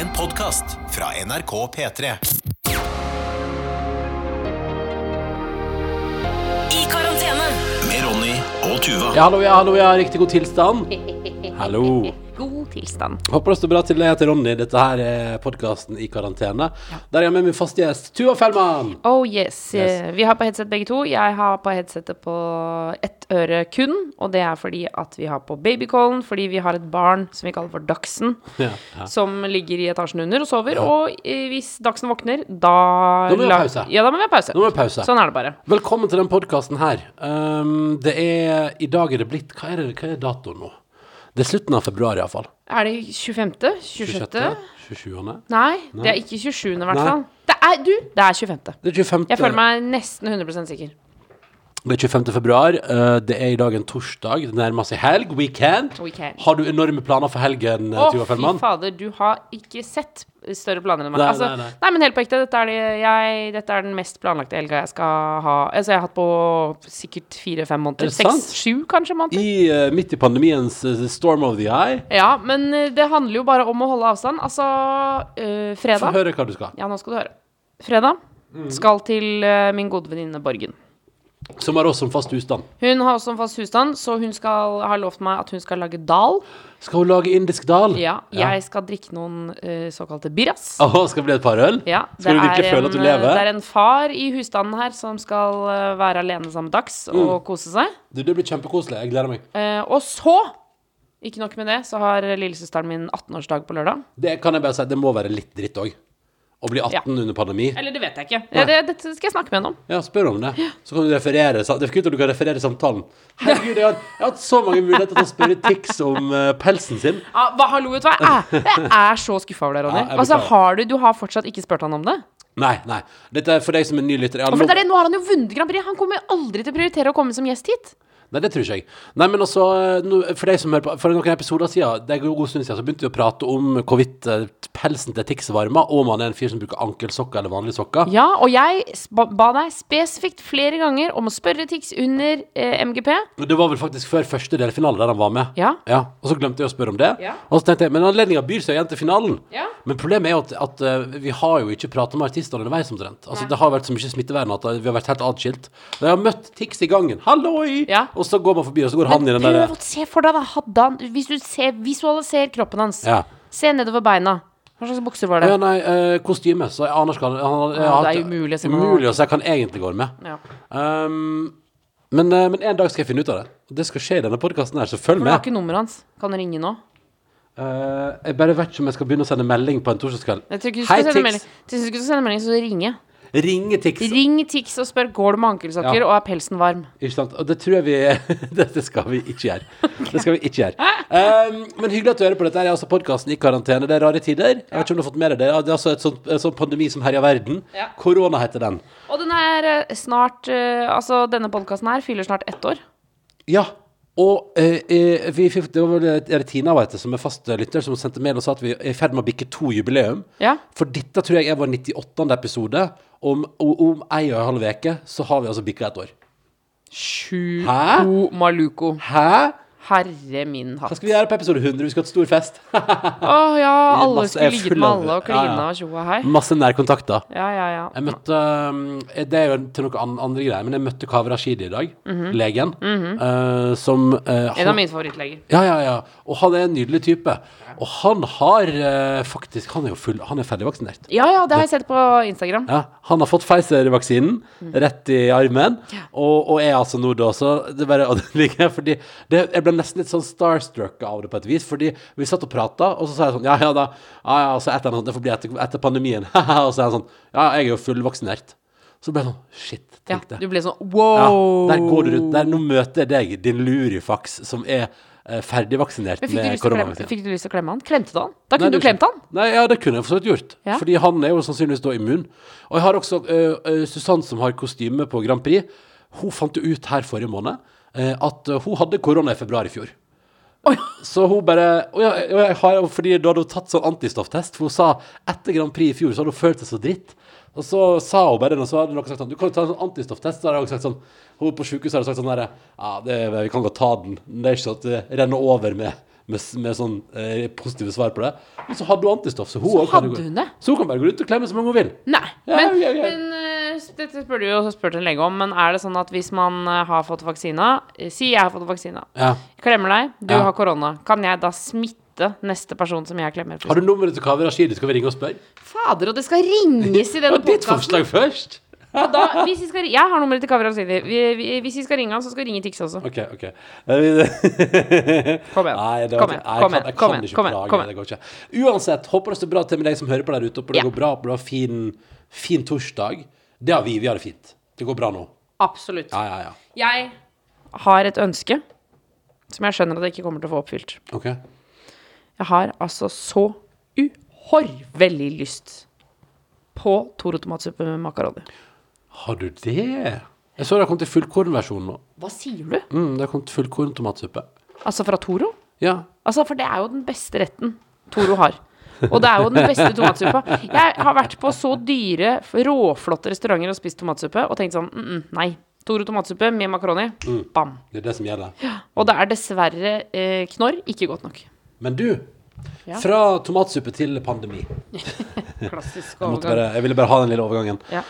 En podkast fra NRK P3. I karantene. Med Ronny og Tuva. Ja, hallo, ja, hallo, ja, riktig god tilstand. Hallo. Tilstand. Håper det står bra til. Jeg heter Ronny. Dette her er podkasten I karantene. Der er jeg med min faste gjest, Tuva Fellmann. Oh yes. Yes. Eh, Vi har på headset begge to. Jeg har på headsetet på ett øre kun. Og det er fordi at vi har på babycallen, fordi vi har et barn som vi kaller for Dachsen, Ja, ja. Som ligger i etasjen under og sover. Og eh, hvis Dachsen våkner, da Da må vi ha pause. Ja, da må vi ha pause. Nå må vi pause. Sånn er det bare. Velkommen til den podkasten her. Um, det er I dag er det blitt Hva er, det, hva er datoen nå? Det er slutten av februar, iallfall. Er det 25.? 26.? 27. Nei, det er ikke 27. i hvert fall. Det er, du, det er 25. Det er 25. Jeg føler meg nesten 100 sikker. Det er 25. februar. Uh, det er i dag en torsdag. Det nærmer seg helg. Weekend. Weekend. Har du enorme planer for helgen, Å, Tuva fy fader, du har ikke sett større planer enn meg. Nei, altså, nei, nei, nei. men helt på ekte, dette det, dette er den mest planlagte helga jeg skal ha. Altså, jeg har hatt på sikkert fire-fem måneder. Er sant? Seks-sju, kanskje, måneder. I, uh, midt i pandemiens uh, storm of the eye. Ja, men eh, det handler jo bare om å holde avstand. Altså, fredag Få høre hva du skal. Ja, nå skal du høre. Fredag Mm. skal til eh, min gode venninne Borgen. Som har oss som fast husstand. Hun har også en fast husstand, så hun skal, har lovt meg at hun skal lage dal. Skal hun lage indisk dal? Ja, jeg skal drikke noen uh, såkalte birras. Åh, skal det bli et par øl? Ja, Skal du virkelig føle at du lever? Det er en far i husstanden her som skal eh, være alene sammen Dags Mm. og kose seg. Du, det blir kjempekoselig. Jeg gleder meg. Uh, og så, ikke nok med det, så har lillesøsteren min 18-årsdag på lørdag. Det kan jeg bare si, det må være litt dritt òg. Å bli 18 under pandemi. Eller det vet jeg ikke. Ja, Det, dette skal jeg snakke med henne om. Ja, spør om det. Så kan du referere. Det er kult at du kan referere samtalen. Herregud, jeg har, jeg har hatt så mange muligheter til å spørre Tix om uh, pelsen sin. Ja, hva, hallo, vet du hva? Jeg, jeg er så skuffa over deg, Ronny. Ja, altså, har du, du har fortsatt ikke spurt han om det? Nei, nei. Dette er for deg som er ny lytter. Er Nå har han jo vunnet Grand Prix. Han kommer aldri til å prioritere å komme som gjest hit. Nei, det tror ikke jeg. Nei, men også, for deg som hører på For noen episoder siden, det er en god stund siden, så begynte vi å prate om hvorvidt eh, pelsen til Tix varmer, og om han er en fyr som bruker ankelsokker eller vanlige sokker. Ja, og jeg ba deg spesifikt flere ganger om å spørre Tix under eh, MGP. Det var vel faktisk før første delfinale der han var med. Ja. Og så glemte jeg å spørre om det. Ja. Og så tenkte jeg, Men anledninga byr seg igjen til finalen. Ja. Men problemet er jo at, at eh, vi har jo ikke prata med artistene underveis omtrent. Altså, det har vært så mye smittevern at vi har vært helt atskilt. Jeg har møtt Tix i gangen. Halloi! Ja. Og så går man forbi, og så går han i den der prøv å se for deg, da. Hadde han Hvis du ser, visualiserer kroppen hans. Ja. Se nedover beina. Hva slags bukser var det? Ja, nei, eh, kostyme. Så jeg aner ikke hva han, jeg Ja, har det er hatt- umulig å se umulig å se hva han egentlig går med. Ja. Um, men, eh, men en dag skal jeg finne ut av det. Og det skal skje i denne podkasten her, så følg For du har med. ikke nummeret hans. Kan du ringe nå? Eh, jeg bare vet ikke om jeg skal begynne å sende melding på en torsdagskveld. Jeg tror ikke du Hei, skal sende Tix. melding. Jeg du skal sende melding, så ringe. Ringe Tix. Ring Tix og spør går du med ankelsokker Ja. og er pelsen varm. Ikke sant? Og det tror jeg vi Dette skal vi ikke gjøre. Det skal vi ikke gjøre. Um, men hyggelig at du hører på dette. er altså podkasten i karantene. Det er rare tider. Jeg vet ikke om du har fått med deg det. Det er altså et sånt, en sånn pandemi som herjer verden. Ja. Korona heter den. Og den er eh, snart eh, Altså, denne podkasten her fyller snart ett år. Ja. Og eh, eh, vi det var det Tina vet som er fast lytter, som sendte mail og sa at vi er i ferd med å bikke to jubileum. Ja. For dette tror jeg er vår 98. episode. Om, om ei og en halv uke så har vi altså bikka et år. Sju Hæ? o Maluco. Hæ? Herre min Hva hatt. skal vi gjøre på episode 100? Vi skal ha et stor fest. Å ja, alle skulle ligget med alle og klina og tjoa hei. Masse nærkontakter. Ja, ja, ja. Jeg møtte um, Det er jo til noen andre greier, men jeg møtte Kaveh Rashidi i dag. Legen. eh, som eh, En av mine favorittleger. Ja, ja, ja. Og han er en nydelig type. Og han har uh, faktisk Han er jo full Han er ferdigvaksinert. Ja, ja, det har jeg sett på Instagram. Ja, han har fått Pfizer-vaksinen rett i armen, og, og er altså nå da så det bare, og det ligger fordi det, Jeg ble nesten litt sånn starstruck av det på et vis, fordi vi satt og prata, og så sa jeg sånn Ja, ja, da. Ja, ja, og så etter, det får bli etter, etter pandemien. og så er han sånn Ja, jeg er jo fullvaksinert. Så ble jeg sånn Shit, tenkte jeg. Ja, du ble sånn Ja, wow. der går du rundt. Der, nå møter jeg deg, din lurifaks, som er eh, ferdigvaksinert med koronavaksinen. fikk du lyst til å klemme han? Klemte du han? Da kunne Nei, du klemt han. Nei, ja, det kunne jeg for så vidt gjort. Ja. Fordi han er jo sannsynligvis da immun. Og jeg har også uh, uh, Susanne, som har kostyme på Grand Prix. Hun fant jo ut her forrige måned at øh, hun hadde korona i februar i fjor. Så hun bare og ja, jeg har, Fordi da hadde hun tatt sånn antistofftest. For hun sa etter Grand Prix i fjor så hadde hun følt seg så dritt. Og så sa hun bare og så hadde noen sagt sånn Du kan jo ta en sånn antistofftest. Så hadde hun sagt sånn Hun på sjukehuset hadde sagt sånn derre Ja, det, vi kan godt ta den. men Det er ikke sånn at det renner over med, med, med sånn eh, positive svar på det. Men så hadde hun antistoff, så hun, så hadde hun det? Så hun kan bare gå ut og klemme så mange hun vil. Nei. Ja, men ja, ja. men eh, dette spør du jo spurt en lege om, men er det sånn at hvis man eh, har fått vaksina eh, Si jeg har fått vaksina. Ja. Klemmer deg, du Ja. har korona. Kan jeg da smitte neste person som jeg klemmer? Har du nummeret til Kaveh Rashidi? Skal vi ringe og spørre? Fader, og det skal ringes i denne Og ditt podkasten! forslag først? Da, hvis vi skal, jeg har nummeret til Kaveh vi- Hvis vi skal ringe han, så skal vi ringe Tix også. OK, OK. Eh, Kom igjen. Nei, det Kom igjen, nei, kom jeg kan, jeg kan ikke plage. kom Det går ikke. Uansett, håper det står bra til med deg som hører på der ute. Håper det Ja. går bra. Håper har fin, fin torsdag. Det har vi. Vi har det fint. Det går bra nå. Absolutt. Ja, ja, ja. Jeg har et ønske som jeg skjønner at jeg ikke kommer til å få oppfylt. OK. Jeg har altså så uhorvelig lyst på Toro tomatsuppe med makaroni. Har du det? Jeg så det har kommet til fullkornversjon nå. Hva sier du? Mm, det har kommet fullkorn tomatsuppe. Altså fra Toro? Ja. Altså, for det er jo den beste retten Toro har. Og det er jo den beste tomatsuppa. Jeg har vært på så dyre, råflotte restauranter og spist tomatsuppe og tenkt sånn mm, mm, nei. Toro tomatsuppe med makaroni. Bam. Det er det som gjelder. Og det er dessverre eh, knorr ikke godt nok. Men du, Ja. fra tomatsuppe til pandemi. Klassisk Jeg, bare, jeg ville bare ha den lille overgangen. Ja.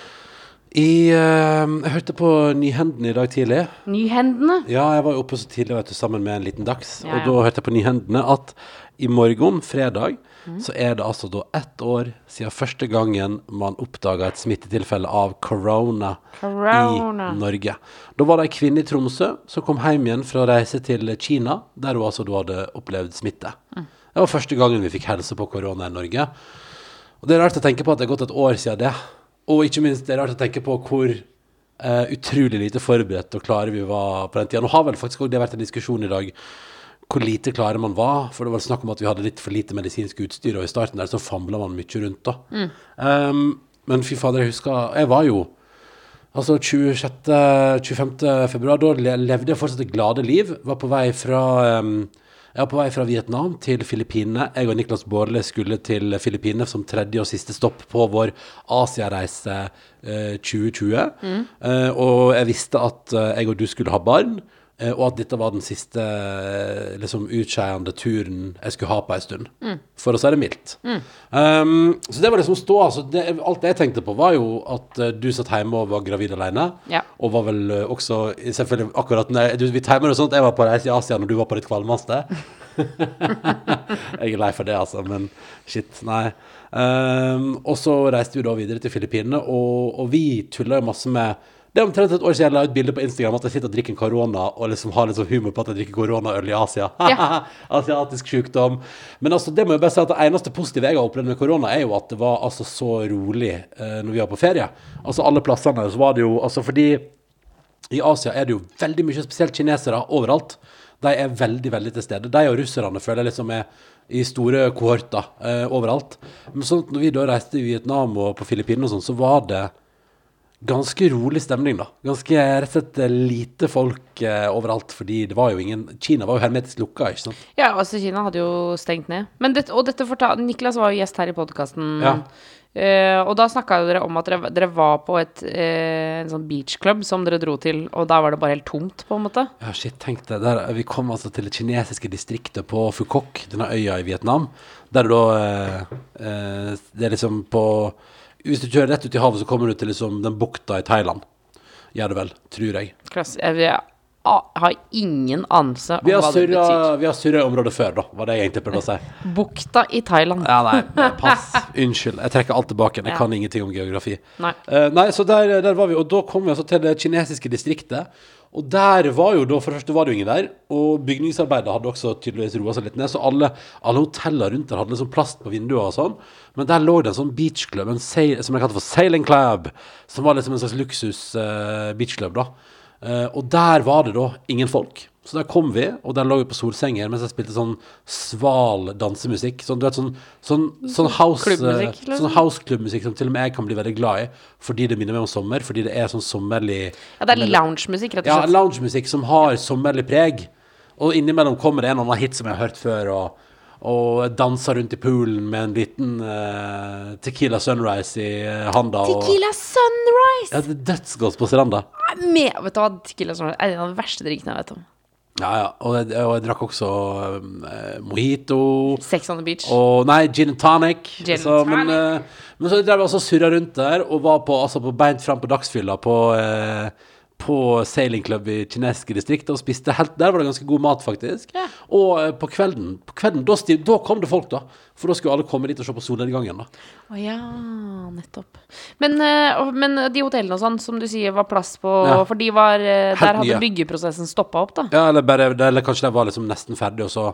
I, uh, jeg hørte på Nyhendene i dag tidlig. Nyhendene. Ja, jeg var jo oppe så tidlig vet du, sammen med en liten dags. Ja, Og da hørte jeg på Nyhendene at i morgen, fredag, Mm. så er det altså da ett år siden første gangen man oppdaga et smittetilfelle av corona, Corona. i Norge. Da var det ei kvinne i Tromsø som kom hjem igjen fra reise til Kina, der hun altså da hadde opplevd smitte. Mm. Det var første gangen vi fikk helse på korona i Norge. Og det er rart å tenke på at det er gått et år siden det. Og ikke minst det er rart å tenke på hvor Uh, utrolig lite forberedt og klare vi var på den tida. Nå har vel faktisk også det vært en diskusjon i dag hvor lite klare man var. For det var snakk om at vi hadde litt for lite medisinsk utstyr, og i starten der så famla man mye rundt da. Um, men fy fader, jeg husker Jeg var jo Altså 26. 25. februar, da levde jeg fortsatt det glade liv. Var på vei fra um, jeg var på vei fra Vietnam til Filippinene. Jeg og Niklas Baarli skulle til Filippinene som tredje og siste stopp på vår Asiareise uh, 2020. Eh, og jeg visste at eh, jeg og du skulle ha barn, eh, og at dette var den siste eh, liksom utskeiende turen jeg skulle ha på en stund. For å si det mildt. Um, så det var liksom stå, altså, det, Alt jeg tenkte på, var jo at eh, du satt hjemme og var gravid alene. Ja. Og var vel eh, også selvfølgelig akkurat når jeg- du, Vi timer det sånn at jeg var på reise i Asia når du var på ditt kvalmeste. jeg er lei for det, altså, men shit, nei. Um, og så reiste vi da videre til Filippinene, og, og vi tulla jo masse med det er omtrent et år siden jeg la ut bilde på Instagram at jeg sitter og drikker korona og liksom har litt sånn humor på at jeg drikker koronaøl i Asia. Ja. Asiatisk sykdom. Men altså, det må jeg bare si at det eneste positive jeg har opplevd med korona, er jo at det var altså så rolig eh, når vi var på ferie. Altså alle plassene så var det jo Altså fordi i Asia er det jo veldig mye, spesielt kinesere, overalt. De er veldig, veldig til stede. De og russerne føler jeg liksom er i store kohorter eh, overalt. Men sånn at når vi da reiste i Vietnam og på Filippinene og sånn, så var det ganske rolig stemning, da. Ganske rett og slett eh, lite folk eh, overalt, fordi det var jo ingen Kina var jo hermetisk lukka, ikke sant. Ja, altså Kina hadde jo stengt ned. Men det, og dette fortalte Niklas var jo gjest her i podkasten. Ja. og da snakka dere om at dere, dere var på et, eh, en sånn beachclub som dere dro til, og da var det bare helt tomt, på en måte. Ja, shit, tenk det. Der, vi kom altså til det kinesiske distriktet på Fukok, denne øya i Vietnam. Der det da eh, eh, Det er liksom på Hvis du kjører rett ut i havet, så kommer du til liksom den bukta i Thailand. Gjør det vel, tror jeg. Klass, jeg, jeg, har ingen anelse om hva hva det betyr. vi har surra i området før, da, var det jeg egentlig prøvde å si. Bukta i Thailand. Ja, nei, pass. Unnskyld. Jeg trekker alt tilbake. Jeg Ja. kan ingenting om geografi. Nei. uh, nei, så der, der var vi, og da kom vi altså til det kinesiske distriktet. Og der var jo da, for det første var det jo ingen der, og bygningsarbeidet hadde også tydeligvis roa seg litt ned, så alle, alle hotellene rundt der hadde liksom plast på vinduene og sånn. Men der lå det en sånn beachclub, en som jeg kalte for Sailing Club, som var liksom en slags luksus eh, beachclub, da. Eh, og der var det da ingen folk. Så der kom vi, og der lå vi på solsenger mens jeg spilte sånn sval dansemusikk. Sånn, du vet, sånn, sånn, sånn house eh, liksom? Sånn house-klubbmusikk som til og med jeg kan bli veldig glad i, fordi det minner meg om sommer. Fordi det er sånn sommerlig Ja, det er loungemusikk, rett Ja, og slett. loungemusikk som har sommerlig preg. Og innimellom kommer det en eller annen hit som jeg har hørt før, og, og danser rundt i poolen med en liten uh, Tequila Sunrise i eh, handa. og- Tequila Sunrise! Ja, det er dødsgodt på stranda. Med, vet du hva, Tequila Sunrise er en av de verste drinkene jeg vet om. Ja, ja. Og jeg, og jeg drakk også eh, mojito. Sex on the beach. Og nei, gin and tonic. Gin and tonic. men, eh, men så drev jeg også surra rundt der og var på, altså på beint fram på dagsfylla på eh, på sailing club i kinesiske distrikter og spiste helt Der var det ganske god mat, faktisk. Ja. Og eh, på kvelden, på kvelden da, stiv, da kom det folk, da. For da skulle alle komme dit og se på solnedgangen. da Å ja, nettopp. Men, eh, men de hotellene og sånn, som du sier var plass på Ja. For de var eh, Helt Der hadde nye. byggeprosessen stoppa opp, da. Ja, eller, bare, eller kanskje de var liksom nesten ferdig, og så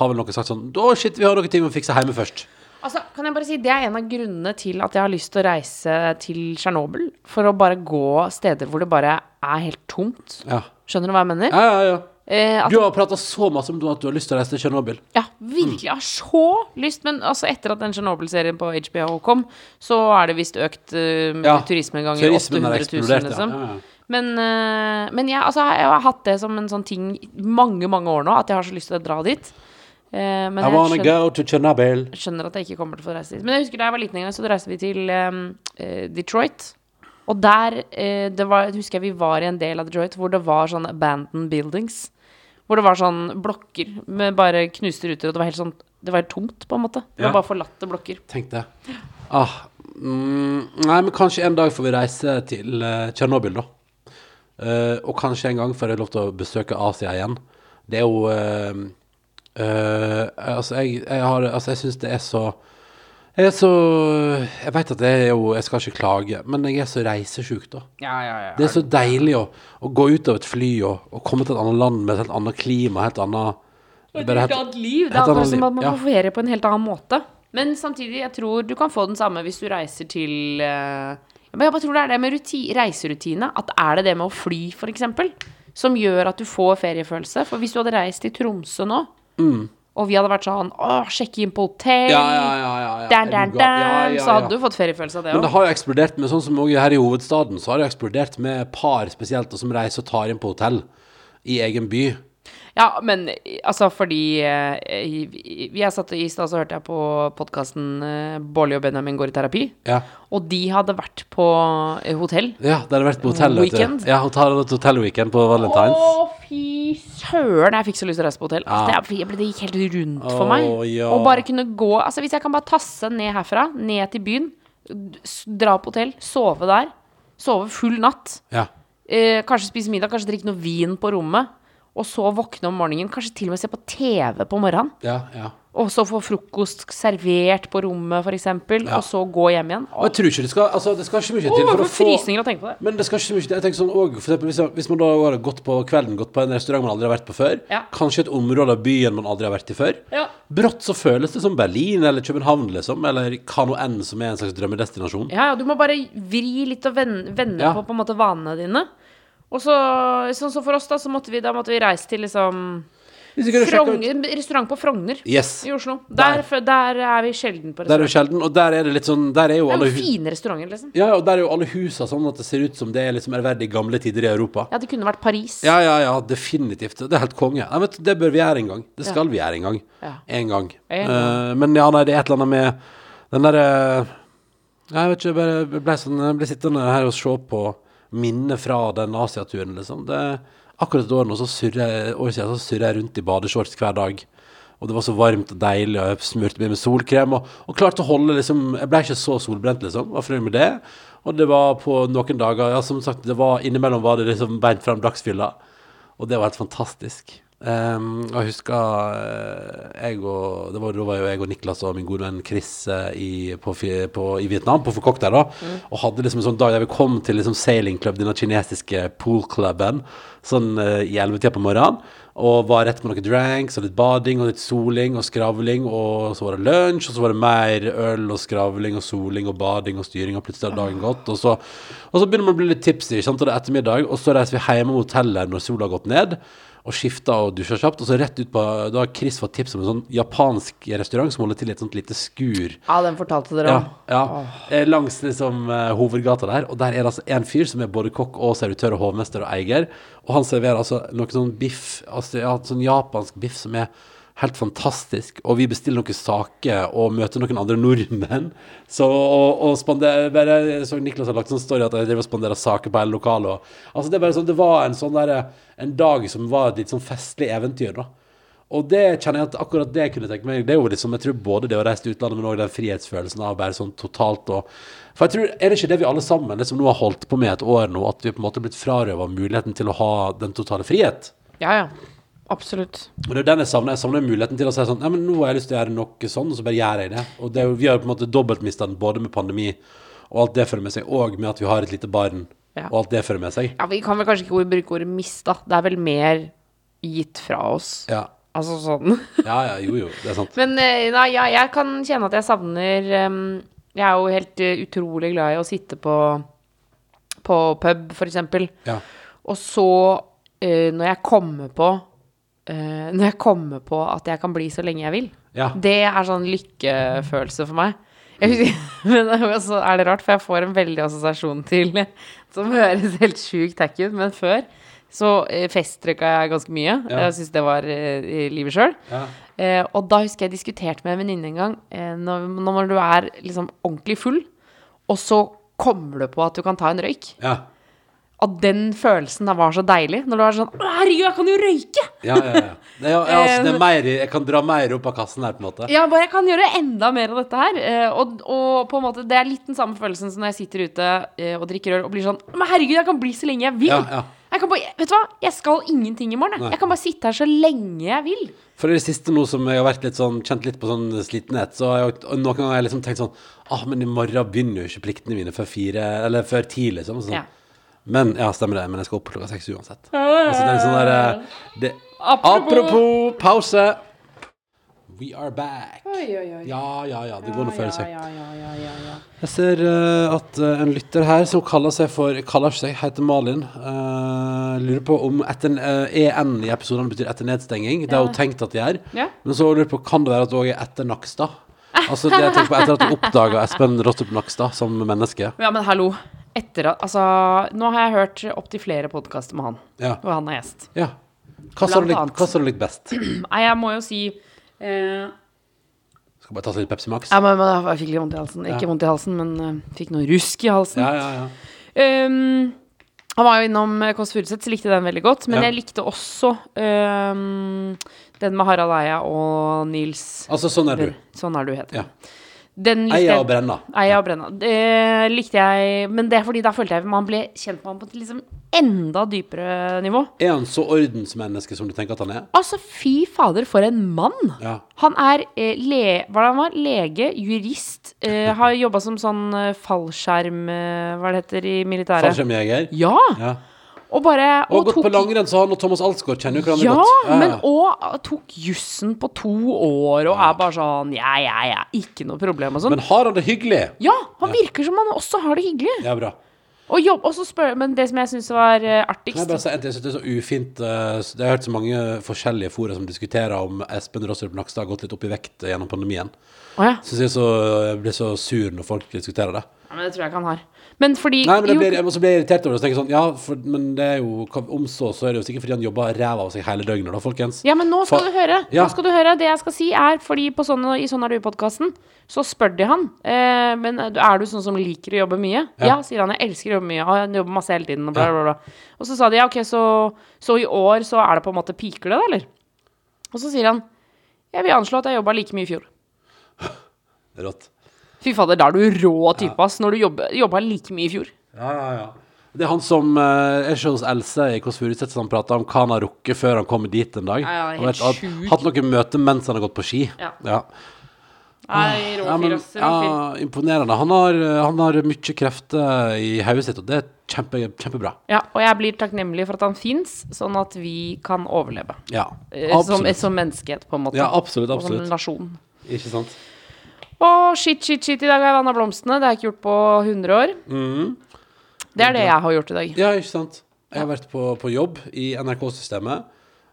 har vel noen sagt sånn Da, shit, vi har noen ting vi må fikse hjemme først. Altså, kan jeg bare si, Det er en av grunnene til at jeg har lyst til å reise til Tsjernobyl. For å bare gå steder hvor det bare er helt tomt. Ja, Skjønner du hva jeg mener? ja, ja. ja. Eh, at, Du har prata så masse om at du har lyst til å reise til Tsjernobyl. ja, virkelig. Jeg har så lyst. Men altså, etter at den Tsjernobyl-serien på HBO kom, så er det visst økt uh, Ja, turisme ganger i 800 000, eksplodert, ja. liksom. ja. ja. Men, uh, men jeg, altså, jeg har hatt det som en sånn ting mange, mange år nå, at jeg har så lyst til å dra dit. Men I wanna skjønner, go to Chernobyl. skjønner at jeg ikke kommer til å få reise dit. Men jeg husker da jeg var liten så reiste vi til eh, Detroit. Og der uh, det var, husker jeg vi var i en del av Detroit hvor det var sånn abandoned buildings. Hvor det var sånn blokker med bare knuste ruter, og det var helt sånn Det var helt tomt, på en måte. Det Ja. var bare forlatte blokker. Tenk det. Ah, mm, nei, men kanskje en dag får vi reise til uh, Tsjernobyl, da. Uh, og kanskje en gang får jeg lov til å besøke Asia igjen. Det er jo eh, Altså, jeg, jeg har Altså, jeg syns det er så Jeg er så Jeg veit at det er jo Jeg skal ikke klage, men jeg er så reisesjuk, da. Ja, ja, ja. Det er så deilig å, å gå ut av et fly og, og komme til et annet land med et helt annet klima, helt annet Et bare helt helt- annet liv. Det er akkurat som at man får ferie på en helt annen måte. Men samtidig, jeg tror du kan få den samme hvis du reiser til uh, Men jeg bare tror det er det med ruti reiserutine. At er det det med å fly, for eksempel, som gjør at du får feriefølelse? For hvis du hadde reist til Tromsø nå, og vi hadde vært sånn Å, sjekke inn på hotell, Mm. Ja, ja, ja. ja, ja. Dan, dan, dan, så hadde du fått feriefølelse av det Men det har jo eksplodert med sånn som også her i hovedstaden, så har det eksplodert med par spesielt, og som reiser og tar inn på hotell i egen by. Ja, men eh, altså fordi Vi er Jeg satt i stad så hørte jeg på podkasten uh, Bårli og Benjamin går i terapi. Ja, Og de hadde vært på eh, hotell. ja de hadde vært på hotell. Weekend. Ja, hotell, hotellweekend på Valentines. Å, fy søren, jeg fikk så lyst til å reise på hotell. Ja. Det, ble- det gikk helt rundt for Å, meg. ja. Og bare kunne gå Altså Hvis jeg kan bare tasse ned herfra, ned til byen, dra på hotell, sove der, sove full natt, Ja. eh, kanskje spise middag, kanskje drikke noe vin på rommet, og så våkne om morgenen, kanskje til og med se på TV på morgenen, Ja, ja. og så få frokost servert på rommet, f.eks., eksempel Ja. og så gå hjem igjen. Og jeg tror ikke det skal Altså, det skal ikke mye til oh, for å få frysninger å tenke på det. Men det skal ikke mye til. Jeg tenker sånn også, for eksempel, hvis, hvis man da har gått på kvelden, gått på en restaurant man aldri har vært på før, Ja. kanskje et område av byen man aldri har vært i før, Ja. brått så føles det som Berlin eller København, liksom, eller hva nå enn som er en slags drømmedestinasjon. Ja, ja, du må bare vri litt og vende, vende på på en måte vanene dine. Og så, sånn som for oss, da, så måtte vi, da måtte vi reise til liksom Frogner, restaurant på Frogner Yes. i Oslo. Der, Der. der er vi sjelden på Der er vi sjelden, og der er det litt sånn Der er jo Det er jo fine restauranter, liksom. Ja, og der er jo alle husa sånn at det ser ut som det er liksom ærverdige gamle tider i Europa. Ja, det kunne vært Paris. Ja, ja, ja, definitivt. Det er helt konge. Nei, vet det bør vi gjøre en gang. Det skal Ja. vi gjøre en gang. Ja. En gang. En Eh, men ja, nei, det er et eller annet med den derre Jeg vet ikke, jeg bare ble, sånn, jeg ble sittende her og se på minner fra den Asiaturen, liksom. Det, akkurat et år nå, så surrer år siden, så surrer jeg rundt i badeshorts hver dag. Og det var så varmt og deilig, og jeg smurte meg med solkrem. Og, og klarte å holde liksom Jeg ble ikke så solbrent, liksom. Var fornøyd med det. Og det var på noen dager Ja, som sagt, det var innimellom var det liksom beint fram dagsfylla. Og det var helt fantastisk. Um, jeg husker eh, jeg og, det var, Da var jo jeg og Niklas og min gode venn Chris eh, i, på, på, i Vietnam, på Phuoc der, da. Og hadde liksom en sånn dag der vi kom til liksom sailing club, denne kinesiske poolklubben, sånn uh, i ellevetida på morgenen. Og var rett med noen dranks og litt bading og litt soling og skravling. Og så var det lunsj, og så var det mer øl og skravling og soling og bading og styring. Og plutselig hadde dagen gått. Og så, og så begynner man å bli litt tipsy, sant? og det er ettermiddag. Og så reiser vi hjem mot hotellet når sola har gått ned. Og skifta og dusja kjapt. Og så rett ut på Da har Chris fått tips om en sånn japansk restaurant som holder til i et sånt lite skur. Ja, den fortalte dere om. ja. Eh, Langs liksom eh, hovedgata der. Og der er det altså en fyr som er både kokk og servitør og hovmester og eier. Og han serverer altså noe sånn biff, altså ja, sånn japansk biff som er Helt fantastisk. Og vi bestiller noen saker og møter noen andre nordmenn. Så, og, og spander, bare, jeg så Niklas har lagt sånn story at jeg driver og spanderer saker på hele lokalet. Altså det, sånn, det var en sånn der, en dag som var et litt sånn festlig eventyr. da. Og det kjenner jeg at akkurat det kunne tenke meg. Det er jo liksom, jeg tror både det å reise til utlandet, men òg den frihetsfølelsen av bare sånn totalt og For jeg tror, er det ikke det vi alle sammen det som nå har holdt på med et år nå, at vi på en måte har blitt frarøva muligheten til å ha den totale frihet? Ja, ja. Absolutt. Og det er den jeg savner. Jeg savner muligheten til å si sånn Nei, men nå har jeg lyst til å gjøre noe sånn, og så bare gjør jeg det. Og det jo, vi har på en måte dobbeltmista den både med pandemi og alt det fører med seg, og med at vi har et lite barn, Ja. og alt det fører med seg. Ja, Vi kan vel kanskje ikke bruke ordet mista. Det er vel mer gitt fra oss. Ja. Altså sånn. Ja, ja, jo, jo. Det er sant. Men eh, nei, ja, jeg kan kjenne at jeg savner um, Jeg er jo helt eh, utrolig glad i å sitte på, på pub, for eksempel. Ja. Og så, uh, når jeg kommer på eh, Når jeg kommer på at jeg kan bli så lenge jeg vil, Ja. det er sånn lykkefølelse for meg. Husker, men så er det rart, for jeg får en veldig assosiasjon til Som høres helt sjukt tacky ut, men før så eh, festrøyka jeg ganske mye. Ja. Jeg syns det var uh, i livet sjøl. Ja. Uh, og da husker jeg diskuterte med en venninne en gang. Når, når du er liksom ordentlig full, og så kommer du på at du kan ta en røyk. Ja. At den følelsen da var så deilig. Når du er sånn Herregud, jeg kan jo røyke! Ja, ja, ja. Det ja, altså, det er mer, jeg kan dra mer opp av kassen her, på en måte. Ja, bare jeg kan gjøre enda mer av dette her. Eh, og, og på en måte, det er litt den samme følelsen som når jeg sitter ute eh, og drikker øl og blir sånn Men herregud, jeg kan bli så lenge jeg vil. Ja. Jeg kan bare, vet du hva? Jeg skal ingenting i morgen. Nei. Jeg kan bare sitte her så lenge jeg vil. For i det siste nå som jeg har vært litt sånn, kjent litt på sånn slitenhet, så har jeg noen ganger har jeg liksom tenkt sånn Ah, men i morgen begynner jo ikke pliktene mine før fire, eller før ti, liksom. Sånn. Ja. Men ja, stemmer det. Men jeg skal opp klokka seks uansett. Altså, det er sånn der eh, det, Apropos- Apropos pause. We are back. Oi, oi, oi. Ja, ja, ja. Det går nå føle seg. Jeg ser uh, at uh, en lytter her som kaller seg for Kaller seg, heter Malin, Uh, lurer på om etter, EN i episoden betyr etter nedstenging. Det har hun tenkt at de er. Men så lurer på, kan det være at det òg er etter Nakstad? Altså, det jeg tenker på etter at du oppdaga Espen Rostrup Nakstad som menneske. Ja, men hallo. Etter at Altså, nå har jeg hørt opptil flere podkaster med han, Ja. hvor han er gjest. ja. Hva sa du likt, best? Nei, jeg må jo si eh, Skal bare ta litt Pepsi Max? ja, men, men Jeg fikk litt vondt i halsen. Ikke vondt i halsen, men uh, fikk noe rusk i halsen. Ja, ja, ja. Um, han var jo innom eh, Kåss Furuseth, så likte den veldig godt. Men Ja. jeg likte også um, den med Harald Eia og Nils Altså, sånn er du. Sånn er du, heter Ja. Den. Eia og Brenna. Eia og Brenna. Det likte jeg, men det er fordi da følte jeg man ble kjent med ham på et liksom enda dypere nivå. Er han så ordensmenneske som du tenker at han er? Altså, fy fader, for en mann! Ja. Han er eh, le, hva han var? lege, jurist, eh, har jobba som sånn eh, fallskjerm... Eh, hva det heter i militæret? Fallskjermjeger? Ja! Ja. Og bare Og, og gått på langrenn, så han og Thomas Alsgaard kjenner jo hverandre Ja, godt. men òg tok jussen på to år og er bare sånn Ja, ja, ja, ikke noe problem og sånn. Men har han det hyggelig? Ja, han virker som han også har det hyggelig. Ja, bra. Og jobb, og så spør, men det som jeg syns var eh, artigst bare? Jeg synes det er så ufint eh, Jeg har hørt så mange forskjellige fora som diskuterer om Espen Rostrup Nakstad har gått litt opp i vekt gjennom pandemien. Oh, ja. Jeg, så, jeg blir så sur når folk diskuterer det. ja. Men det tror jeg ikke han har. Men fordi Nei, men jeg jeg, så blir jeg irritert over det. Så tenker jeg sånn, ja, for, men det er jo Om så, så er det jo sikkert fordi han jobber ræva av seg hele døgnet, da, folkens. Ja, men nå skal for, du høre. Ja. Nå skal du høre. Det jeg skal si, er fordi på sånne, i Sånn er du-podkasten, så spør de han eh, Men er du sånn som liker å jobbe mye? Ja. Ja, sier han. Jeg elsker å jobbe mye. Han jobber masse hele tiden. Og, bla, bla, bla. og så sa de ja, ok, så, så i år så er det på en måte piker det, da, eller? Og så sier han jeg vil anslå at jeg jobba like mye i fjor. Rått. Fy fader, da er du rå type, ass. Når du jobba like mye i fjor. Ja, ja, ja. Det er han som uh, er ikke hos Else i Kåss Furuseth som prater om hva han har rukket før han kommer dit en dag. Ja, ja, helt Og vet, hatt, hatt noen møter mens han har gått på ski. Ja. ja. Nei, Ja, men, ja, imponerende. Han har, han har mye krefter i hodet sitt, og det er kjempe, kjempebra. Ja, og jeg blir takknemlig for at han fins, sånn at vi kan overleve. Ja, Eh, Som, absolutt. som menneskehet, på en måte. Ja, absolutt, Og som nasjon. Ikke sant? Å, shit, shit, shit. I dag har jeg vanna blomstene. Det har jeg ikke gjort på 100 år. Mm. Det er det jeg har gjort i dag. Ja, ikke sant? Jeg har vært på, på jobb i NRK-systemet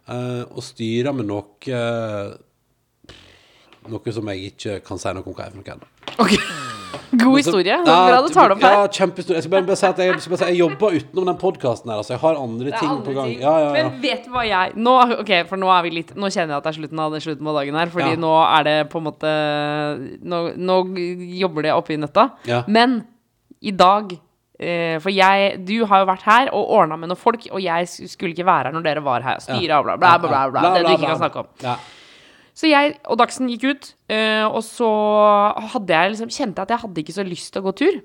uh, og styra med noe eh, Noe som jeg ikke kan si noe om hva er for noe ennå. Okay. God historie. Det er bra du tar det opp Ja, her. kjempehistorie. Jeg skal bare, bare si at jeg, jeg, jeg jobber utenom den podkasten her. Altså, jeg har andre ting andre på gang. Ja, ja, ja. Men vet du hva jeg nå, Ok, for nå er vi litt Nå kjenner jeg at det er slutten av, slutten på dagen her. Fordi Ja. nå er det på en måte Nå, nå jobber det oppi nøtta. Ja. Men i dag eh, For jeg Du har jo vært her og ordna med noen folk, og jeg skulle ikke være her når dere var her. Styre og bla, bla, bla, bla, bla. Det du ikke kan snakke om. Så jeg og Dagsen gikk ut, eh, og så jeg liksom, kjente jeg at jeg hadde ikke så lyst til å gå tur.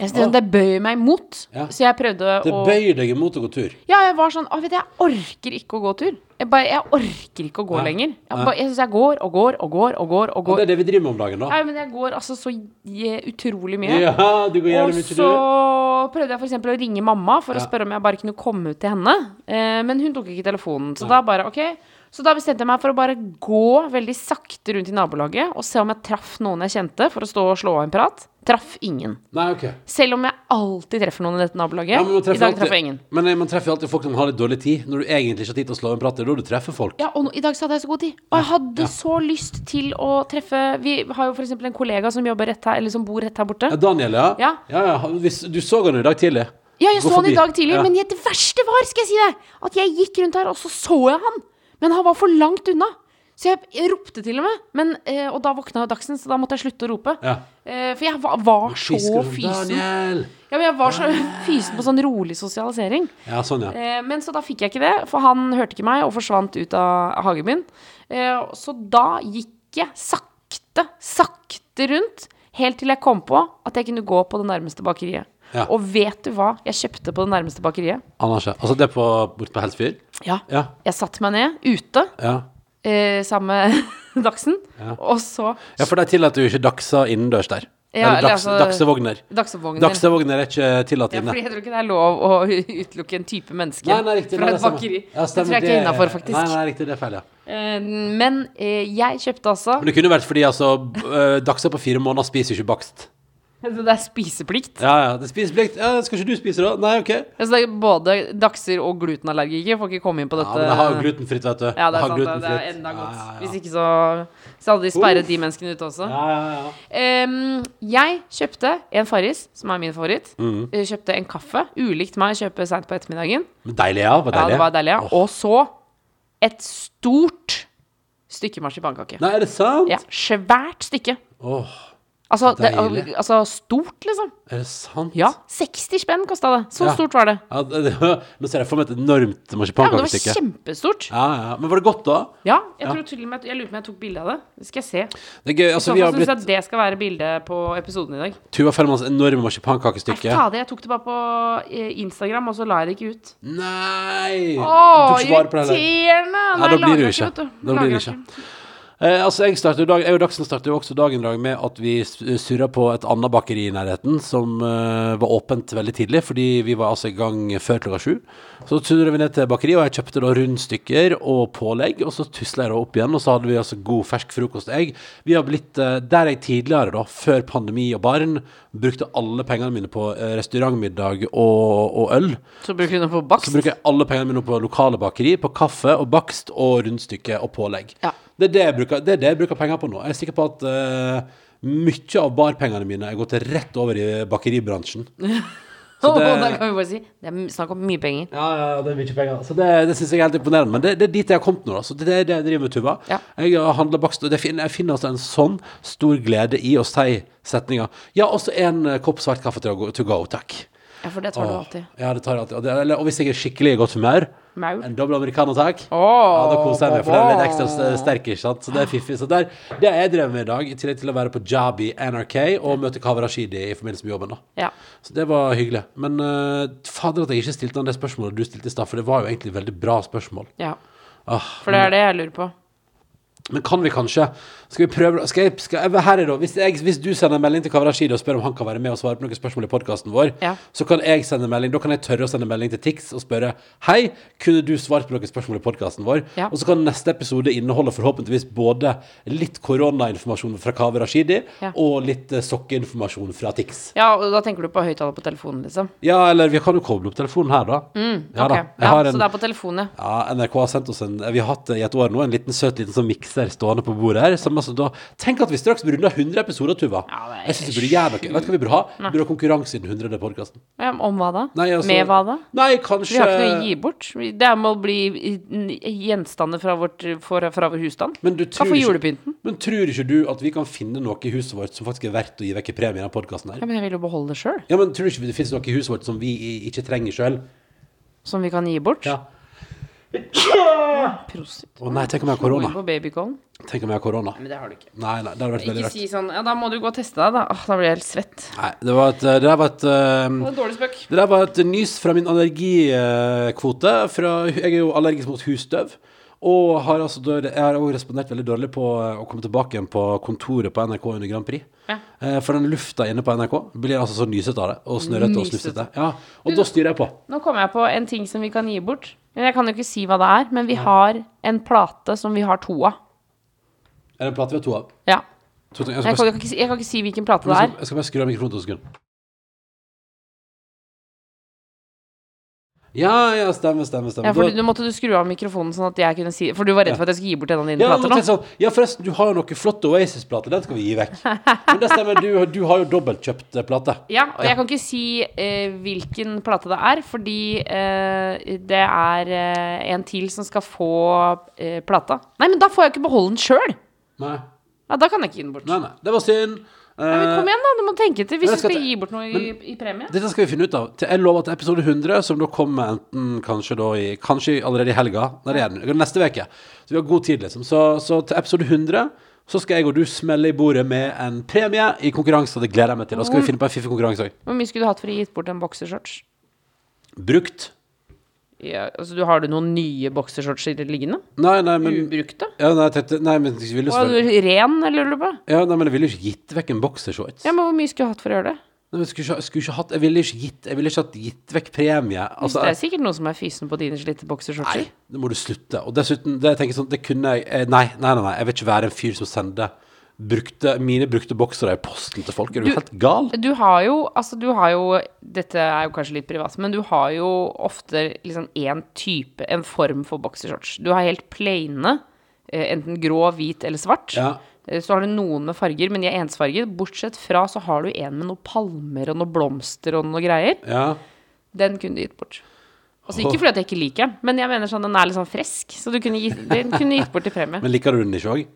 Jeg synes. Det bøyer meg imot. Ja. Så jeg prøvde Det å bøyer deg imot å gå tur. Ja, jeg var sånn Å, vet du, jeg orker ikke å gå tur. Jeg, bare, jeg orker ikke å gå ja. lenger. Jeg, bare, jeg syns jeg går og går og går og går. og Og det er det vi driver med om dagen, da. Ja, men jeg går altså så utrolig mye. Ja, du går jævlig mye så prøvde jeg eksempel å ringe mamma for å spørre om jeg bare kunne komme ut til henne. Eh, men hun tok ikke telefonen. Så da bare ok Så da bestemte jeg meg for å bare gå veldig sakte rundt i nabolaget og se om jeg traff noen jeg kjente, for å stå og slå av en prat. Traff ingen. Nei, ok. Selv om jeg alltid treffer noen i dette nabolaget. Ja, men I dag alltid- treffer jeg ingen. Men eh, man treffer jo alltid folk som har litt dårlig tid. Når du egentlig ikke har tid til å slå av en prat, det er da du treffer folk. Ja, og nå, i dag så hadde jeg så god tid. Og jeg hadde Ja. så lyst til å treffe Vi har jo eksempel en kollega som jobber rett her, eller som bor rett her borte. Ja, Daniel, ja? Ja. ja, ja. Hvis- Du så han jo i dag tidlig. Ja, jeg Gå så han i dag tidlig, men det verste var, skal jeg si deg, at jeg gikk rundt her, og så så jeg han. Men han var for langt unna. Så jeg, jeg ropte til og med, men, eh, og da våkna Dagsen, så da måtte jeg slutte å rope. Ja. Eh, for jeg var, var så Fisker fysen. Daniel! Ja, men jeg var så fysen på sånn rolig sosialisering. Ja, sånn, ja. Eh, men så da fikk jeg ikke det, for han hørte ikke meg og forsvant ut av hagen min. Eh, så da gikk jeg sakte, sakte rundt, helt til jeg kom på at jeg kunne gå på det nærmeste bakeriet. Ja. Og vet du hva jeg kjøpte på det nærmeste bakeriet? Anasje. Altså, det på, bort på Helsfyr? Ja. Ja. Jeg satte meg ned ute Ja. eh, sammen med Dagsen, Ja. og så ja, for de tillater jo ikke Dagsa innendørs der. Ja, Eller dags, altså- Dagsevogner. Dagsevogner. Dagsevogner er ikke tillatt Ja, inne. fordi jeg tror ikke det er lov å utelukke en type menneske Nei, nei, riktig. fra et bakeri. Ja, det tror jeg ikke er innafor, faktisk. Nei, nei, riktig, det er feil, ja. Eh, men eh, jeg kjøpte altså Men det kunne vært fordi altså uh, Dagsa på fire måneder spiser jo ikke bakst. Det er spiseplikt. Ja, ja. Det er spiseplikt Ja, skal ikke du spise da? Nei, ok. Så det er både dakser og glutenallergikere får ikke komme inn på dette? Ja, men det har jo glutenfritt, vet du. Ja, det er har sant. Det, er enda godt. Ja, ja. Hvis ikke så Så hadde de sperret de menneskene ute også. Ja, ja, ja. Um, jeg kjøpte en Farris, som er min favoritt. Mm. Kjøpte en kaffe. Ulikt meg kjøpe seint på ettermiddagen. Men deilig, ja. Var Ja, det var deilig, ja. Og så et stort stykke marsipankake. Nei, er det sant? Ja, svært stykke. Åh, Altså, det, altså stort, liksom. er det sant? Ja, 60 spenn kosta det. Så Ja. stort var det. Ja, det, det, nå ser jeg for meg et enormt Ja, men det var kjempestort. Ja, ja. Men var det godt, da? Ja, jeg Ja. tror til og med Jeg lurer på om jeg tok bilde av det. Det skal jeg se. Det er gøy. I Altså, så vi har fall syns jeg at det skal være bildet på episoden i dag. Tuva Fellmanns enorme marsipankakestykke. marsipankakestykke. fader, jeg tok det bare på eh, Instagram, og så la jeg det ikke ut. Nei! Å, du tok ikke vare på det heller. irriterende! Nei, da blir det jo ikke. Da blir det ikke. Eh, altså, jeg, dag, jeg og Dagsen startet jo også dagen i dag med at vi surra på et annet bakeri i nærheten som eh, var åpent veldig tidlig, fordi vi var altså i gang før klokka sju. Så surra vi ned til bakeriet, og jeg kjøpte da rundstykker og pålegg, og så tusla jeg da opp igjen, og så hadde vi altså god fersk frokost. Jeg, vi har blitt, eh, der jeg tidligere, da, før pandemi og barn, brukte alle pengene mine på eh, restaurantmiddag og, og øl. Så bruker du den på bakst. Så bruker jeg alle pengene mine på lokale bakeri, på kaffe og bakst og rundstykke og pålegg. Ja. Det, er det, jeg bruker, det det jeg bruker penger på nå. Jeg er sikker på at uh, mye av barpengene mine er gått rett over i bakeribransjen. Så det- kan vi bare si Det er snakk om mye penger. Ja, ja, det er mye penger. Så det, det syns jeg er helt imponerende. Men det, det er dit jeg har kommet nå. Så det er det jeg driver med, Tuva. Ja. Jeg har handlet bakst, og finner, jeg finner altså en sånn stor glede i å si setninga. Ja, også en eh, kopp svart kaffe to go, takk. Ja, for det tar du alltid. Ja, det tar jeg alltid. Og, det, eller, og hvis jeg er skikkelig i godt humør, Mau. en dobbel americano, takk. Ja, da koser jeg meg, for den er litt ekstra st- sterk, ikke sant? Så det er fiffig. Så der, det har jeg drevet med i dag, i tillegg til å være på job i NRK og møte Kaveh Rashidi i forbindelse med jobben, da. Ja. Så det var hyggelig. Men uh, fader at jeg ikke stilte han det spørsmålet du stilte i stad, for det var jo egentlig veldig bra spørsmål. ja. Ah, For det er det jeg lurer på. Men kan vi kanskje Skal vi prøve skal jeg, skal jeg, Her er det, hvis, jeg, hvis du sender en melding til Kavarashidi og spør om han kan være med og svare på noen spørsmål i podkasten vår, Ja. så kan jeg sende melding Da kan jeg tørre å sende melding til Tix og spørre Hei, kunne du svart på noen spørsmål i podkasten vår? Ja. Og så kan neste episode inneholde forhåpentligvis både litt koronainformasjon fra Kavarashidi Ja. og litt eh, sokkeinformasjon fra Tix. Ja, og da tenker du på høyttaler på telefonen, liksom? Ja, eller vi kan jo koble opp telefonen her, da. Mm, Ok. da. Ja, en, Så det er på telefonen, ja. NRK har sendt oss en Vi har hatt i et år nå, en liten søt liten sånn mikser poser stående på bordet her. Som altså da, tenk at vi straks runder 100 episoder, Tuva. Ja, det er jeg syns vi burde gjøre noe. Vet du hva vi burde ha? Vi burde ha konkurranse i den 100. podkasten. Ja, om hva da? Nei, altså- Med hva da? Nei, Vi har ikke noe å gi bort. Det er med å bli gjenstander fra, vårt, fra, fra vår husstand. Men du Hva tror ikke- julepynten? Men tror ikke du at vi kan finne noe i huset vårt som faktisk er verdt å gi vekk i premie i denne podkasten her? Ja, men jeg vil jo beholde det sjøl. Ja, men tror du ikke det finnes noe i huset vårt som vi ikke trenger sjøl? Som vi kan gi bort. Ja. Prosit. Å nei, tenk om jeg har korona. på babycallen. Tenk om jeg har korona. Men det har du ikke. Nei, nei, det hadde vært veldig Ikke rart. si sånn Ja, da må du gå og teste deg, da. Åh, da blir jeg helt svett. Nei, det var et, det der var et eh, Det var en dårlig spøk. Det der var et nys fra min allergikvote. Fra, jeg er jo allergisk mot husstøv. Og har altså, dør- jeg har også respondert veldig dårlig på eh, å komme tilbake igjen på kontoret på NRK under Grand Prix. Ja. Eh, For den lufta inne på NRK blir altså så nysete av det. Og snørrete og Nysete. snufsete. Ja, og da styrer jeg på. Nå kom jeg på en ting som vi kan gi bort. Men Jeg kan jo ikke si hva det er, men vi har en plate som vi har to av. Er det en plate vi har to av? Ja. Jeg kan, ikke, si- jeg kan ikke si hvilken plate det er. jeg skal bare skru av mikrofonen to sekunder. Ja, ja, stemmer, stemmer. stemmer. Ja, for du måtte du skru av mikrofonen sånn at jeg kunne si For du var redd for at jeg skulle gi bort en av dine Ja, plater nå sånn, ja, forresten, du har jo noen flotte Oasis-plater. Den skal vi gi vekk. Men det stemmer, du, du har jo dobbeltkjøpt eh, plate. Ja, og jeg kan ikke si eh, hvilken plate det er, fordi eh, det er eh, en til som skal få eh, plata. Nei, men da får jeg ikke beholde den sjøl! Nei, Ja, da kan jeg ikke gi den bort. nei, nei. Det var synd. Ja, men kom igjen, da. Du må tenke til hvis du skal skal gi bort noe i, i premie. Dette skal vi finne ut av. Til, jeg lover at episode 100, som da kommer enten kanskje da i Kanskje allerede i helga. Nei, det er den. Neste uke. Så vi har god tid, liksom. Så, så til episode 100 så skal jeg og du smelle i bordet med en premie i konkurranse. Det gleder jeg meg til. Da skal vi finne på en fiffig konkurranse òg. Hvor mye skulle du hatt for å gi bort en boksershorts? Brukt. Ja, altså, du, har du noen nye boksershortser liggende? Nei, nei, men Ubrukte? ja, nei, tette, nei, men jeg ville Og selvfølgelig ren, eller lurer du på? ja, nei, men jeg ville jo ikke gitt vekk en boksershorts. Ja, men hvor mye skulle du hatt for å gjøre det? Nei, men skulle ikke, skulle ikke hatt Jeg ville ikke gitt Jeg ville ikke hatt gitt vekk premie. Altså, det er sikkert noen som er fysen på dine slitte boksershortser. Nei, det må du slutte. Og dessuten, det jeg tenker sånn, det kunne jeg eh, Nei, nei, nei, nei jeg vil ikke være en fyr som sender brukte, mine brukte boksere i posten til folk. Er du, Du- helt gal? Du har jo, altså du har jo Dette er jo kanskje litt privat, men du har jo ofte liksom én type, en form for boksershorts. Du har helt plaine, eh, enten grå, hvit eller svart. Ja. Eh, Så har du noen med farger, men de er ensfarget. Bortsett fra så har du en med noen palmer og noen blomster og noen greier. Ja. Den kunne du gitt bort. Altså Ikke fordi at jeg ikke liker den, men jeg mener sånn den er litt sånn frisk. Så du kunne gitt, den kunne gitt bort til premie. Men liker du den ikke òg?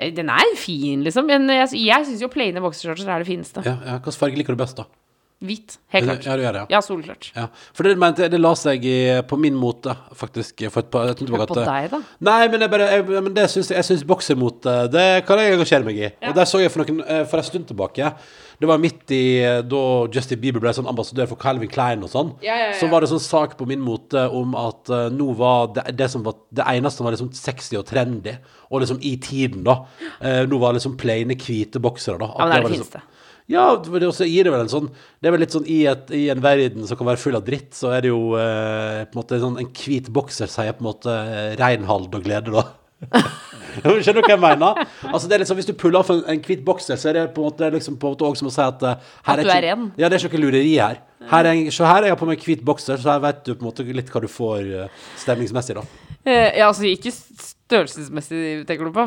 Eh, Den er fin, liksom. Men jeg, jeg syns jo plaine boksershorts er det fineste. Ja, ja. Hvilken farge liker du best, da? Hvit. Helt klart. Ja, du gjør det, ja. Ja, solklart. ja. For det mente jeg, det la seg i, på min mote, faktisk. For et par, jeg tenkte På at, deg, da? Nei, men, jeg bare, jeg, men det syns jeg, jeg syns boksermote Det kan jeg engasjere meg i. Og der så jeg for, noen, eh, for en stund tilbake Det var midt i eh, da Justin Bieber ble sånn ambassadør for Calvin Klein og sånn. Ja, ja, ja. Så var det sånn sak på min mote om at uh, nå var det, det som var det eneste som var liksom sexy og trendy, og liksom i tiden, da. Uh, nå var liksom plaine, hvite boksere, da. At Ja, men det er det, det liksom- fineste. Ja, og så det også gir det vel en sånn Det er vel litt sånn i, et, i en verden som kan være full av dritt, så er det jo eh, på en måte sånn En hvit bokser sier på en måte eh, og glede, da. Skjønner du hva jeg mener? Altså det er sånn, Hvis du puller av en, en hvit bokser, så er det på en måte liksom på en måte også som å si at her At du er ren. Ja, det er ikke noe lureri her. Her er, så her er jeg på meg hvit bokser, så her vet du på en måte litt hva du får eh, stemningsmessig, da. Ja, altså ikke størrelsesmessig, tenker du på?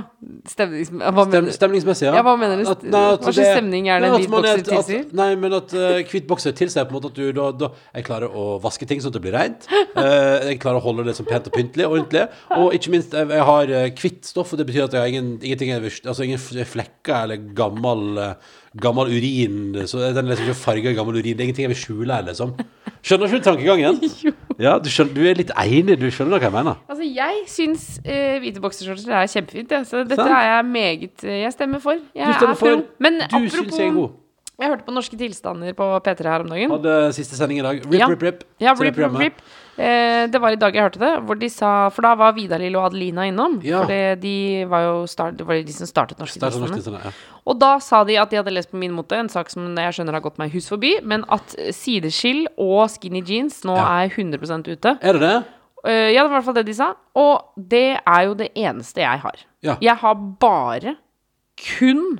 Stemnings... Hva Stem, stemningsmessig, ja. Ja, hva mener du? At- nei, at Hva slags stemning er det en hvit er- bokser tilsier? Nei, men at uh, hvit bokser tilsier på en måte at du da, da Jeg klarer å vaske ting sånn at det blir rent. Uh, jeg klarer å holde det som pent og pyntelig og ordentlig. Og ikke minst, jeg, jeg har hvitt stoff, og det betyr at jeg har ingen, ingenting er, Altså ingen flekker eller gammel uh, Gammel urin. Så den liksom ikke farga i gammel urin. Det er ingenting jeg vil skjule her, liksom. Skjønner ikke du tankegangen? Ja, du, skjønner, du er litt enig, du skjønner hva jeg mener? Altså, jeg syns uh, hvite boksershortser er kjempefint, ja. Så dette er jeg meget eh, Jeg stemmer for. Jeg Du stemmer er for. Men Du apropos syns jeg er god. Jeg hørte på Norske tilstander på P3 her om dagen. Hadde siste sending i dag. Rip, Ja. rip, rip. Ja, rip, rip, rip. Eh, det var i dag jeg hørte det, hvor de sa For da var Vidar-Lill og Adelina innom. Ja. For de var jo start, det var de som startet Norske startet tilstander. norsk ja. Og da sa de at de hadde lest på Min mote, en sak som jeg skjønner har gått meg hus forbi, men at sideskill og skinny jeans nå Ja. er 100 ute. Er det det? Eh, ja, det var i hvert fall det de sa. Og det er jo det eneste jeg har. Ja. Jeg har bare kun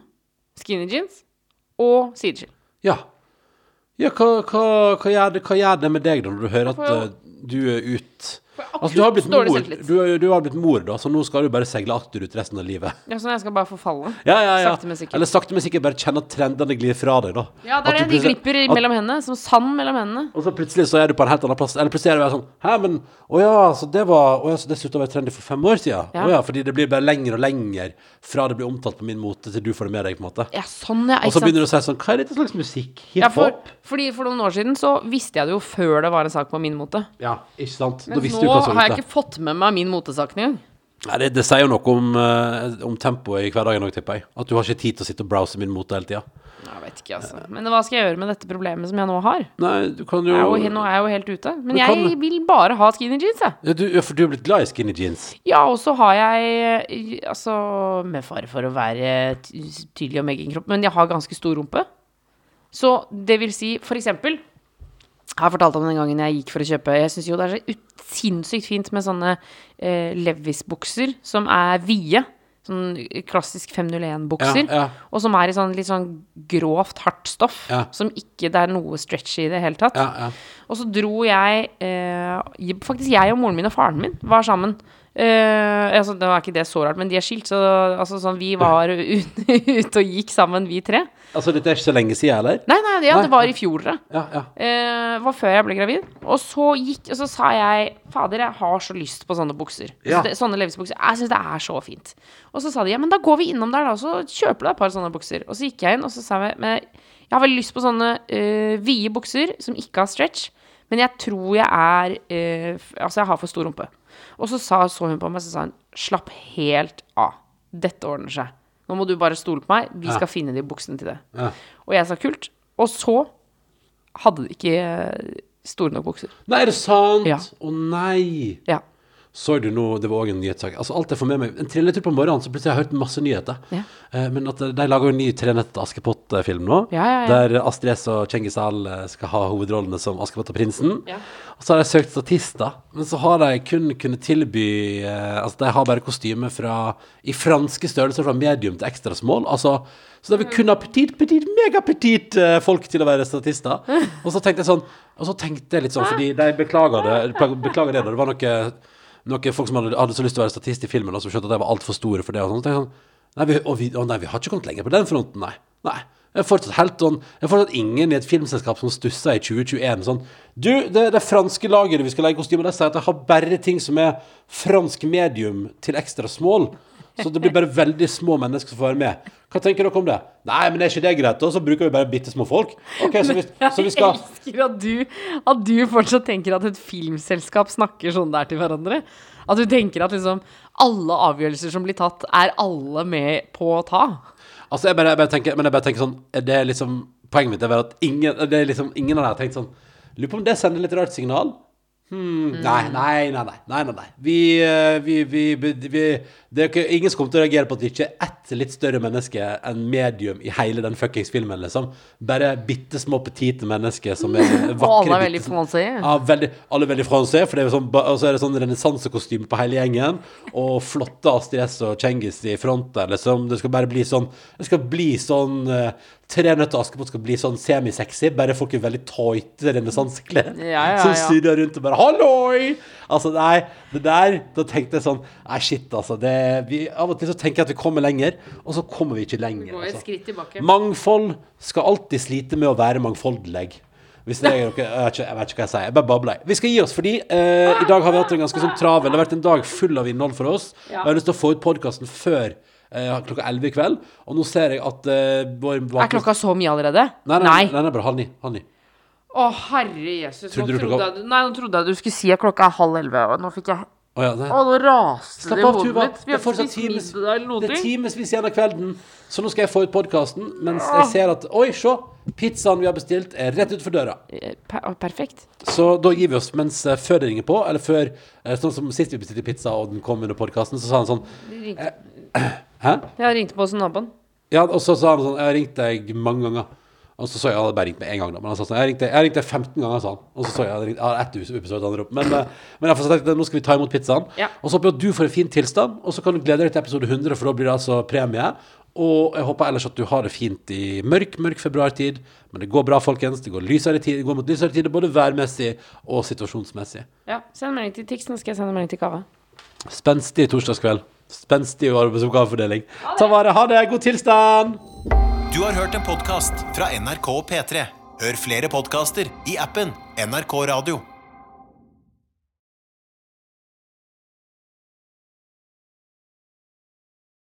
skinny jeans og sideskill. Ja. Ja, hva, hva, hva, gjør det, hva gjør det med deg da, når du hører at uh, du er ut Altså, du har blitt mor, du, du har blitt mor, da, så nå skal du bare seile akterut resten av livet. Ja, sånn jeg skal bare forfalle. Ja, ja, ja. Sakte, men sikkert. Eller sakte, men sikkert bare kjenne at trendene glir fra deg, da. Ja, det er det. De glipper at- mellom hendene. Som sand mellom hendene. Og så plutselig så er du på en helt annen plass. Eller plutselig er du sånn Hæ, men Å ja, så det var Å ja, så det slutta å være trendy for fem år siden? Ja. Å ja, fordi det blir bare lenger og lenger fra det blir omtalt på min mote, til du får det med deg, på en måte. Ja, sånn, ja. Og så begynner du å si sånn Hva er dette slags musikk? Ja, for, fordi for noen år siden så visste jeg det jo før det var en sak på min mote. Ja, ikke sant? Da Men visste du nå har jeg ikke fått med meg min motesak engang. Nei, det, det sier jo noe om, uh, om tempoet i hverdagen òg, tipper jeg. At du har ikke tid til å sitte og browse min mote hele tida. Jeg vet ikke, altså. Men hva skal jeg gjøre med dette problemet som jeg nå har? Nei, du kan jo Jeg er jo, nå er jeg jo helt ute. Men Du jeg kan- vil bare ha skinny jeans, jeg. ja, du, For du er blitt glad i skinny jeans? Ja, og så har jeg Altså, med fare for å være tydelig om egen kropp, men jeg har ganske stor rumpe. Så det vil si, for eksempel Jeg har fortalt om den gangen jeg gikk for å kjøpe Jeg syns jo det er så sinnssykt fint med sånne eh, Levis-bukser som er vide. Sånn klassisk 501-bukser. Ja, ja. Og som er i sånn litt sånn grovt, hardt stoff. Ja. Som ikke det er noe stretchy i det hele tatt. Ja, ja. Og så dro jeg eh, Faktisk jeg og moren min og faren min var sammen. Eh, altså, det var ikke det så rart, men de er skilt, så altså, sånn, vi var ut- ute og gikk sammen, vi tre. Altså, dette er ikke så lenge siden, eller? Nei, nei, ja, Nei. det var i fjor, det. Ja, ja. Eh, var før jeg ble gravid. Og så gikk Og så sa jeg Fader, jeg har så lyst på sånne bukser. Ja. Så det, sånne Levis-bukser. Jeg syns det er så fint. Og så sa de ja, men da går vi innom der, da, og så kjøper du deg et par sånne bukser. Og så gikk jeg inn, og så sa jeg men jeg har veldig lyst på sånne uh, vide bukser som ikke har stretch. Men jeg tror jeg er uh, Altså, jeg har for stor rumpe. Og så sa, så hun på meg, så sa hun slapp helt av. Dette ordner seg. Nå må du bare stole på meg. Vi skal finne de buksene til det. Ja. Og jeg sa kult. Og så hadde de ikke eh, store nok bukser. Nei, er det sant? Å Ja. nei! Ja. Så du nå, det var òg en nyhetssak. Altså, alt jeg får med meg En trilletur på morgenen, så plutselig har jeg hørt masse nyheter. Ja. Eh, men at de lager jo en ny Tre nøtter til Askepott-film nå. Ja, ja, ja. Der Astrid S og Cengiz Al eh, skal ha hovedrollene som Askepott og prinsen. Ja. Og så har de søkt statister, men så har de kun kunnet tilby eh, Altså, de har bare kostyme fra i franske størrelser fra medium til ekstra small. Altså, så de vil kun ha petit, petit, megapetit eh, folk til å være statister. Og så tenkte jeg sånn Og så tenkte jeg litt sånn, fordi de beklager det, beklager det. Det var noe, noen folk som hadde, hadde så lyst til å være statist i filmen, og som skjønte at de var altfor store for det. Og sånt, Så jeg sånn Nei, vi, og vi, å nei, vi har ikke kommet lenger på den fronten, nei. nei. Jeg er fortsatt helt sånn Jeg er fortsatt ingen i et filmselskap som stusser i 2021 sånn Du, det, det franske lageret vi skal legge kostymer, de sier at de har bare ting som er fransk medium til ekstra small. Så det blir bare veldig små mennesker som får være med. Hva tenker dere om det? Nei, men er ikke det greit? Og så bruker vi bare bitte små folk. Okay, så vi, så vi skal Jeg elsker at du, at du fortsatt tenker at et filmselskap snakker sånn der til hverandre. At du tenker at liksom alle avgjørelser som blir tatt, er alle med på å ta. Altså, jeg bare, jeg bare tenker, men jeg bare tenker sånn Det er liksom Poenget mitt er at ingen, det er liksom, ingen av dem har tenkt sånn Lurer på om det sender litt rart signal? Hmm, nei, nei, nei, nei, nei, nei, nei. Vi, eh, vi, vi, vi, Det er ikke, ingen som kommer til å reagere på at det ikke er ett litt større menneske enn medium i hele den fuckings filmen, liksom. Bare bitte små petite mennesker som er vakre. Alle er veldig små- Ja, veldig, alle er veldig fransé, for det er sånn, og så er det sånn renessansekostyme på hele gjengen. Og flotte Astrid S og Cengiz i front der, liksom. Det skal bare bli sånn Det skal bli sånn eh, Tre nøtter til Askepott skal bli sånn semisexy, bare folk i veldig tighte renessanseklær. Ja, ja, som ja. surrer rundt og bare 'halloi!' Altså, nei, det der Da tenkte jeg sånn Nei, shit, altså. Det, vi, av og til så tenker jeg at vi kommer lenger, og så kommer vi ikke lenger. Gå et Altså. skritt tilbake. Mangfold skal alltid slite med å være mangfoldig. Hvis det er noe, jeg, jeg vet ikke hva jeg sier. Jeg bare babler. Vi skal gi oss, fordi eh, i dag har vi hatt en ganske sånn travel. Det har vært en dag full av innhold for oss. Og jeg har lyst til å få ut podkasten før klokka 11 i kveld. Og nå ser jeg at eh, vår Er klokka så mye allerede? Nei, nei, nei, nei, bare halv ni. Halv ni. Å, herre Jesus. Nå Trodde klokka- jeg, nei, nå trodde jeg du skulle si at klokka er halv elleve. Og nå fikk jeg Å ja, nei. Å, nå raste det i hodet mitt. Vi har ikke spist middag eller noen det er timevis igjen av kvelden. Så nå skal jeg få ut podkasten mens jeg ser at Oi, se! Pizzaen vi har bestilt, er rett utenfor døra. Eh, per- Perfekt. Så da gir vi oss mens eh, før det ringer på, eller før eh, Sånn som sist vi bestilte pizza og den kom under podkasten, så sa han sånn Ringte, Hæ? jeg ringte på hos naboen. Ja, og så sa han sånn Jeg har ringt deg mange ganger. Og så så jeg, hadde bare ringt med én gang, da. Men han sa sånn Jeg har ringt deg, jeg ringte 15 ganger, sa han. Og så så jeg, jeg hadde ringt, jeg ett episode han opp. Men, eh, men jeg tenkte nå skal vi ta imot pizzaen. Ja. Og så håper jeg at du får en fin tilstand, og så kan du glede deg til episode 100, for da blir det altså premie. Og jeg håper ellers at du har det fint i mørk, mørk februartid. Men det går bra, folkens. Det går, lysere tid, det går mot lysere tider, både værmessig og situasjonsmessig. Ja, Send melding til Tix, nå skal jeg sende melding til Kava. Spenstig torsdagskveld. Spenstig arbeidsoppgavefordeling. Ta vare. Ha det. God tilstand. Du har hørt en podkast fra NRK og P3. Hør flere podkaster i appen NRK Radio.